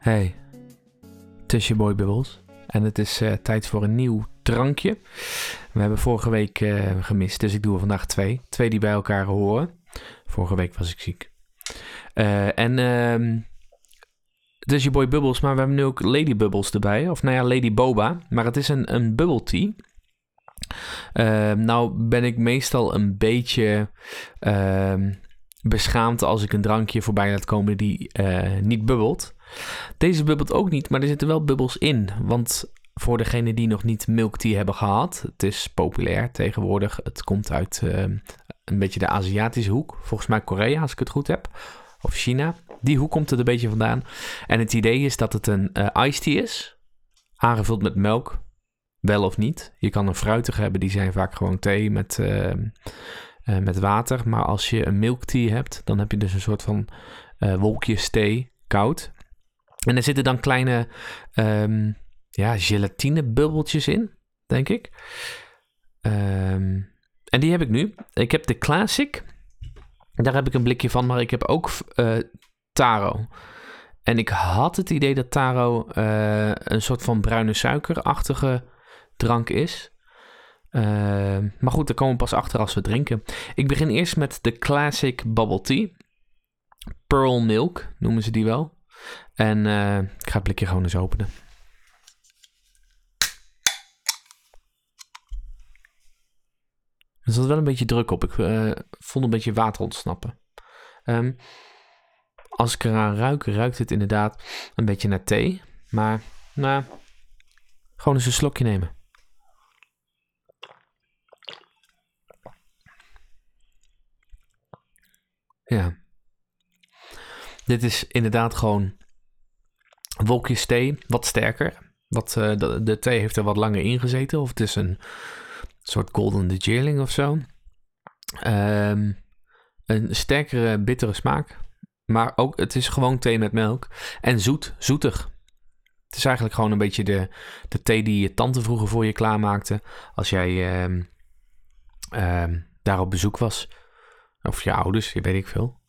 Hey, het je boy Bubbles. En het is eh, tijd voor een nieuw drankje. We hebben vorige week eh, gemist, dus ik doe er vandaag twee. Twee die bij elkaar horen. Vorige week was ik ziek. Eh, en ehm, het je boy Bubbles, maar we hebben nu ook Lady Bubbles erbij. Of nou ja, Lady Boba. Maar het is een, een bubble tea. Ehm, nou ben ik meestal een beetje ehm, beschaamd als ik een drankje voorbij laat komen die niet bubbelt. Deze bubbelt ook niet, maar er zitten wel bubbels in. Want voor degenen die nog niet milk tea hebben gehad, het is populair tegenwoordig. Het komt uit eh, een beetje de Aziatische hoek. Volgens mij Korea, als ik het goed heb. Of China. Die hoek komt er een beetje vandaan. En het idee is dat het een uh, iced tea is. Aangevuld met melk. Wel of niet. Je kan een fruitige hebben, die zijn vaak gewoon thee met, uh, met water. Maar als je een milk tea hebt, dan heb je dus een soort van wolkjes thee, koud. En er zitten dan kleine um, ja, gelatinebubbeltjes in, denk ik. Um, en die heb ik nu. Ik heb de Classic. Daar heb ik een blikje van, maar ik heb ook uh, Taro. En ik had het idee dat Taro uh, een soort van bruine suikerachtige drank is. Uh, maar goed, daar komen we pas achter als we drinken. Ik begin eerst met de Classic Bubble Tea. Pearl Milk noemen ze die wel. En uh, ik ga het blikje gewoon eens openen. Er zat wel een beetje druk op. Ik uh, vond een beetje water ontsnappen. Um, als ik eraan ruik, ruikt het inderdaad een beetje naar thee. Maar, nou, gewoon eens een slokje nemen. Ja. Dit is inderdaad gewoon wolkjes thee, wat sterker. Wat, uh, de, thee heeft er wat langer ingezeten. Of het is een soort golden Darjeeling of zo. Um, een sterkere, bittere smaak. Maar ook, het is gewoon thee met melk. En zoet, zoetig. Het is eigenlijk gewoon een beetje de, de thee die je tante vroeger voor je klaarmaakte. Als jij um, um, daar op bezoek was. Of je ouders, je weet ik veel.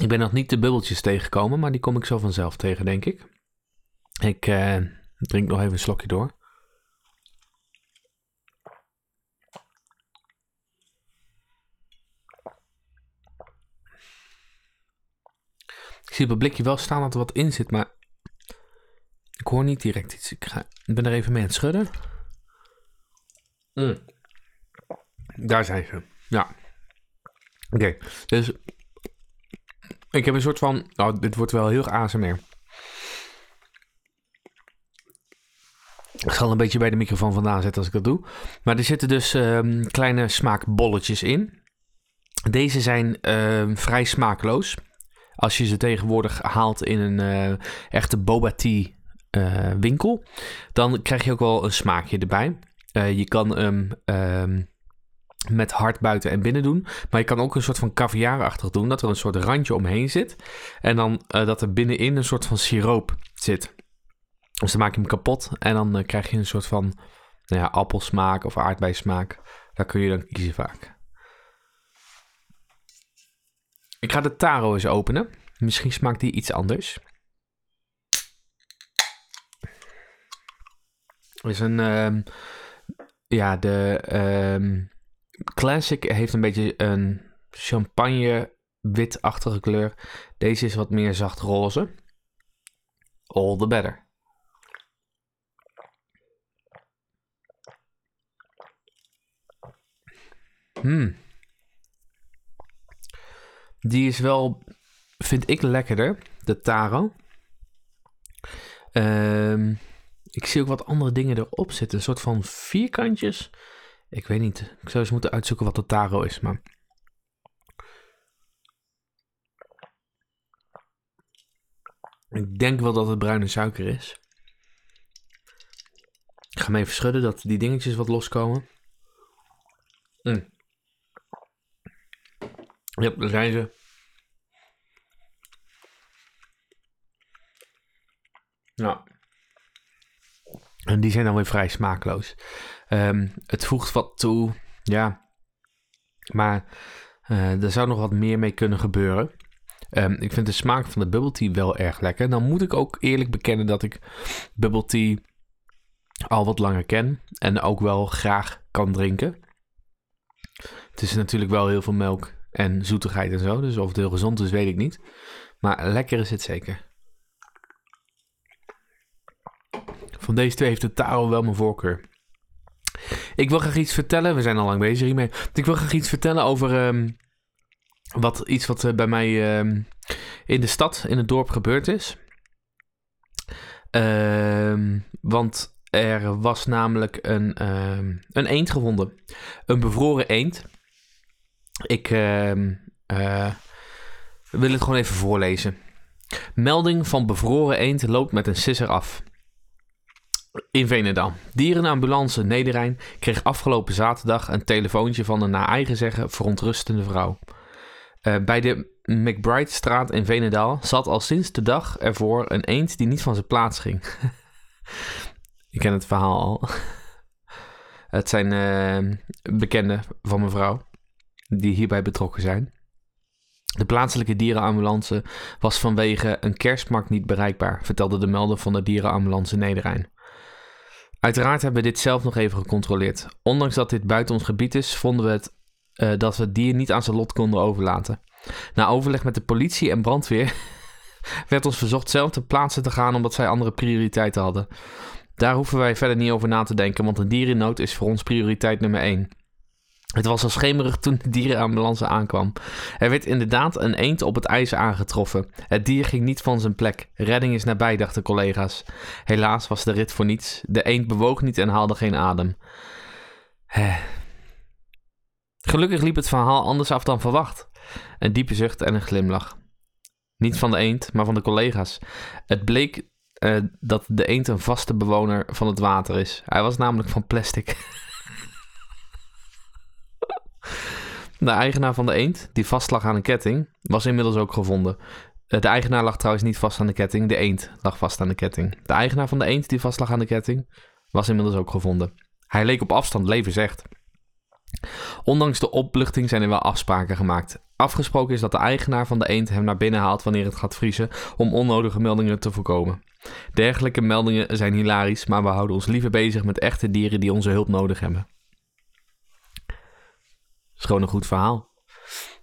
Ik ben nog niet de bubbeltjes tegengekomen, maar die kom ik zo vanzelf tegen, denk ik. Ik uh, drink nog even een slokje door. Ik zie op het blikje wel staan dat er wat in zit, maar ik hoor niet direct iets. Ik, ga, ik ben er even mee aan het schudden. Mm. Daar zijn ze. Ja. Oké, dus ik heb een soort van. Nou, dit wordt wel heel ASMR. Ik zal een beetje bij de microfoon vandaan zetten als ik dat doe. Maar er zitten dus um, kleine smaakbolletjes in. Deze zijn uh, vrij smaakloos. Als je ze tegenwoordig haalt in een uh, echte boba tea uh, winkel, dan krijg je ook wel een smaakje erbij. Uh, je kan hem um, met hard buiten en binnen doen. Maar je kan ook een soort van caviarachtig doen. Dat er een soort randje omheen zit. En dan uh, dat er binnenin een soort van siroop zit. Dus dan maak je hem kapot. En dan uh, krijg je een soort van nou ja, appelsmaak of aardbeismaak. Daar kun je dan kiezen vaak. Ik ga de taro eens openen. Misschien smaakt die iets anders. Is een... Uh, ja, de... Uh, Classic heeft een beetje een champagne witachtige kleur. Deze is wat meer zacht roze. All the better. Hmm. Die is wel, vind ik lekkerder, de taro. Um, ik zie ook wat andere dingen erop zitten. Een soort van vierkantjes. Ik weet niet. Ik zou eens moeten uitzoeken wat de taro is, maar... Ik denk wel dat het bruine suiker is. Ik ga hem even schudden dat die dingetjes wat loskomen. Mm. Ja, daar zijn ze. Nou. En die zijn dan weer vrij smaakloos. Um, het voegt wat toe, ja. Maar Uh, er zou nog wat meer mee kunnen gebeuren. Um, ik vind de smaak van de bubble tea wel erg lekker. Dan moet ik ook eerlijk bekennen dat ik bubble tea al wat langer ken en ook wel graag kan drinken. Het is natuurlijk wel heel veel melk en zoetigheid en zo, dus of het heel gezond is, weet ik niet. Maar lekker is het zeker. Van deze twee heeft de taro wel mijn voorkeur. Ik wil graag iets vertellen. We zijn al lang bezig hiermee. Ik wil graag iets vertellen over um, wat, iets wat uh, bij mij um, in de stad, in het dorp gebeurd is. Um, want er was namelijk een, een eend gevonden. Een bevroren eend. Ik uh, wil het gewoon even voorlezen. Melding van bevroren eend loopt met een sisser af. In Venendaal. Dierenambulance Nederrijn kreeg afgelopen zaterdag een telefoontje van een naar eigen zeggen verontrustende vrouw. Uh, bij de McBride-straat in Venendaal zat al sinds de dag ervoor een eend die niet van zijn plaats ging. Ik ken het verhaal al. het zijn uh, bekenden van mevrouw die hierbij betrokken zijn. De plaatselijke dierenambulance was vanwege een kerstmarkt niet bereikbaar, vertelde de melder van de dierenambulance Nederrijn. Uiteraard hebben we dit zelf nog even gecontroleerd. Ondanks dat dit buiten ons gebied is, vonden we het, uh, dat we het dier niet aan zijn lot konden overlaten. Na overleg met de politie en brandweer werd ons verzocht zelf te plaatsen te gaan omdat zij andere prioriteiten hadden. Daar hoeven wij verder niet over na te denken, want een dier in nood is voor ons prioriteit nummer 1. Het was al schemerig toen de dierenambulance aankwam. Er werd inderdaad een eend op het ijs aangetroffen. Het dier ging niet van zijn plek. Redding is nabij, dachten collega's. Helaas was de rit voor niets. De eend bewoog niet en haalde geen adem. Gelukkig liep het verhaal anders af dan verwacht. Een diepe zucht en een glimlach. Niet van de eend, maar van de collega's. Het bleek uh, dat de eend een vaste bewoner van het water is. Hij was namelijk van plastic. De eigenaar van de eend, die vast lag aan een ketting, was inmiddels ook gevonden. Eh, de eigenaar lag trouwens niet vast aan de ketting, de eend lag vast aan de ketting. De eigenaar van de eend die vast lag aan de ketting, was inmiddels ook gevonden. Hij leek op afstand levensrecht. Ondanks de opluchting zijn er wel afspraken gemaakt. Afgesproken is dat de eigenaar van de eend hem naar binnen haalt wanneer het gaat vriezen om onnodige meldingen te voorkomen. Dergelijke meldingen zijn hilarisch, maar we houden ons liever bezig met echte dieren die onze hulp nodig hebben is gewoon een goed verhaal.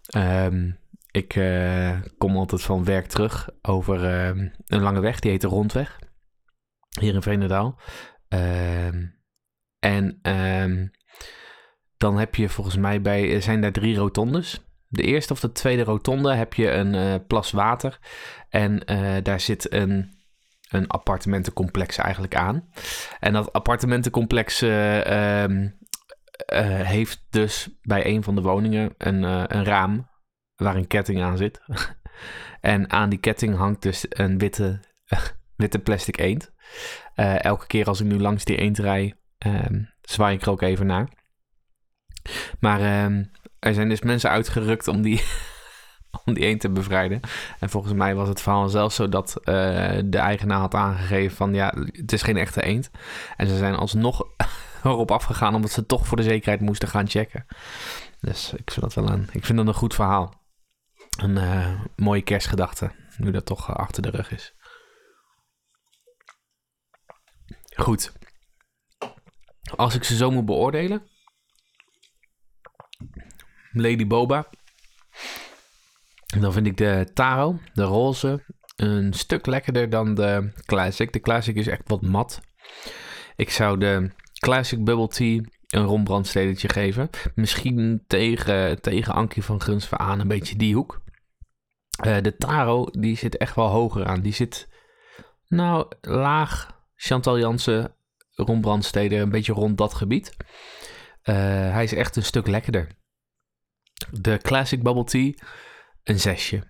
Ehm, ik uh, kom altijd van werk terug over uh, een lange weg, die heet de Rondweg. Hier in Veenendaal. Uh, en ehm, dan heb je volgens mij bij, zijn daar drie rotondes. De eerste of de tweede rotonde heb je een uh, plas water. En uh, daar zit een, een appartementencomplex eigenlijk aan. En dat appartementencomplex heeft dus bij een van de woningen een, uh, een raam waar een ketting aan zit. en aan die ketting hangt dus een witte, witte plastic eend. Uh, elke keer als ik nu langs die eend rij, um, zwaai ik er ook even naar. Maar um, er zijn dus mensen uitgerukt om die, om die eend te bevrijden. En volgens mij was het verhaal zelfs zo dat de eigenaar had aangegeven van ja, het is geen echte eend. En ze zijn alsnog erop afgegaan omdat ze toch voor de zekerheid moesten gaan checken. Dus ik vind dat wel een, ik vind dat een goed verhaal. Een uh, mooie kerstgedachte, nu dat toch uh, achter de rug is. Goed. Als ik ze zo moet beoordelen. Lady Boba. Dan vind ik de Taro, de roze, een stuk lekkerder dan de Classic. De Classic is echt wat mat. Ik zou de Classic Bubble Tea een rombrandstedetje geven. Misschien tegen, tegen Ankie van Guns aan een beetje die hoek. Uh, de Taro, die zit echt wel hoger aan. Die zit, nou, laag. Chantal Jansen, rombrandsteden, een beetje rond dat gebied. Uh, hij is echt een stuk lekkerder. De Classic Bubble Tea, een zesje.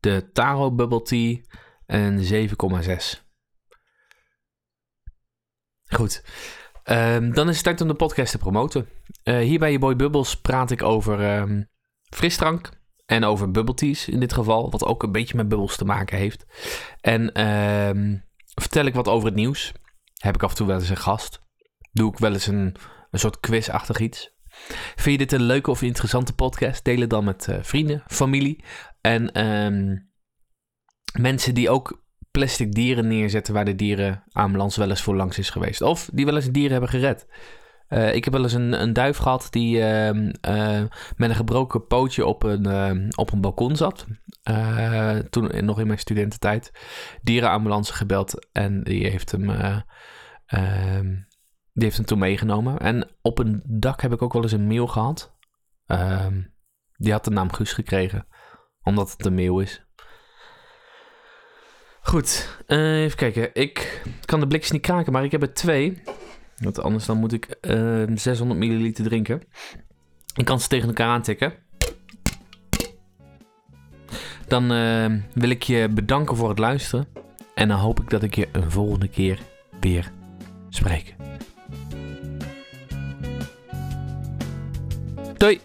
De Taro Bubble Tea, een 7,6. Goed. Um, dan is het tijd om de podcast te promoten. Uh, hier bij je Boy Bubbles praat ik over um, frisdrank en over bubble teas in dit geval, wat ook een beetje met bubbels te maken heeft. En um, vertel ik wat over het nieuws. Heb ik af en toe wel eens een gast. Doe ik wel eens een, een soort quizachtig iets. Vind je dit een leuke of interessante podcast? Deel het dan met vrienden, familie en ehm, mensen die ook plastic dieren neerzetten waar de dierenambulance wel eens voor langs is geweest. Of die wel eens dieren hebben gered. Uh, ik heb wel eens een, een duif gehad die uh, uh, met een gebroken pootje op een, ehm, op een balkon zat. toen nog in mijn studententijd. Dierenambulance gebeld en die heeft hem, ehm, die heeft hem toen meegenomen. En op een dak heb ik ook wel eens een mail gehad. Ehm, die had de naam Guus gekregen, omdat het een mail is. Goed, uh, even kijken. Ik kan de blikjes niet kraken, maar ik heb er twee. Want anders dan moet ik uh, 600 milliliter drinken. Ik kan ze tegen elkaar aantikken. Dan uh, wil ik je bedanken voor het luisteren. En dan hoop ik dat ik je een volgende keer weer spreek. Doei!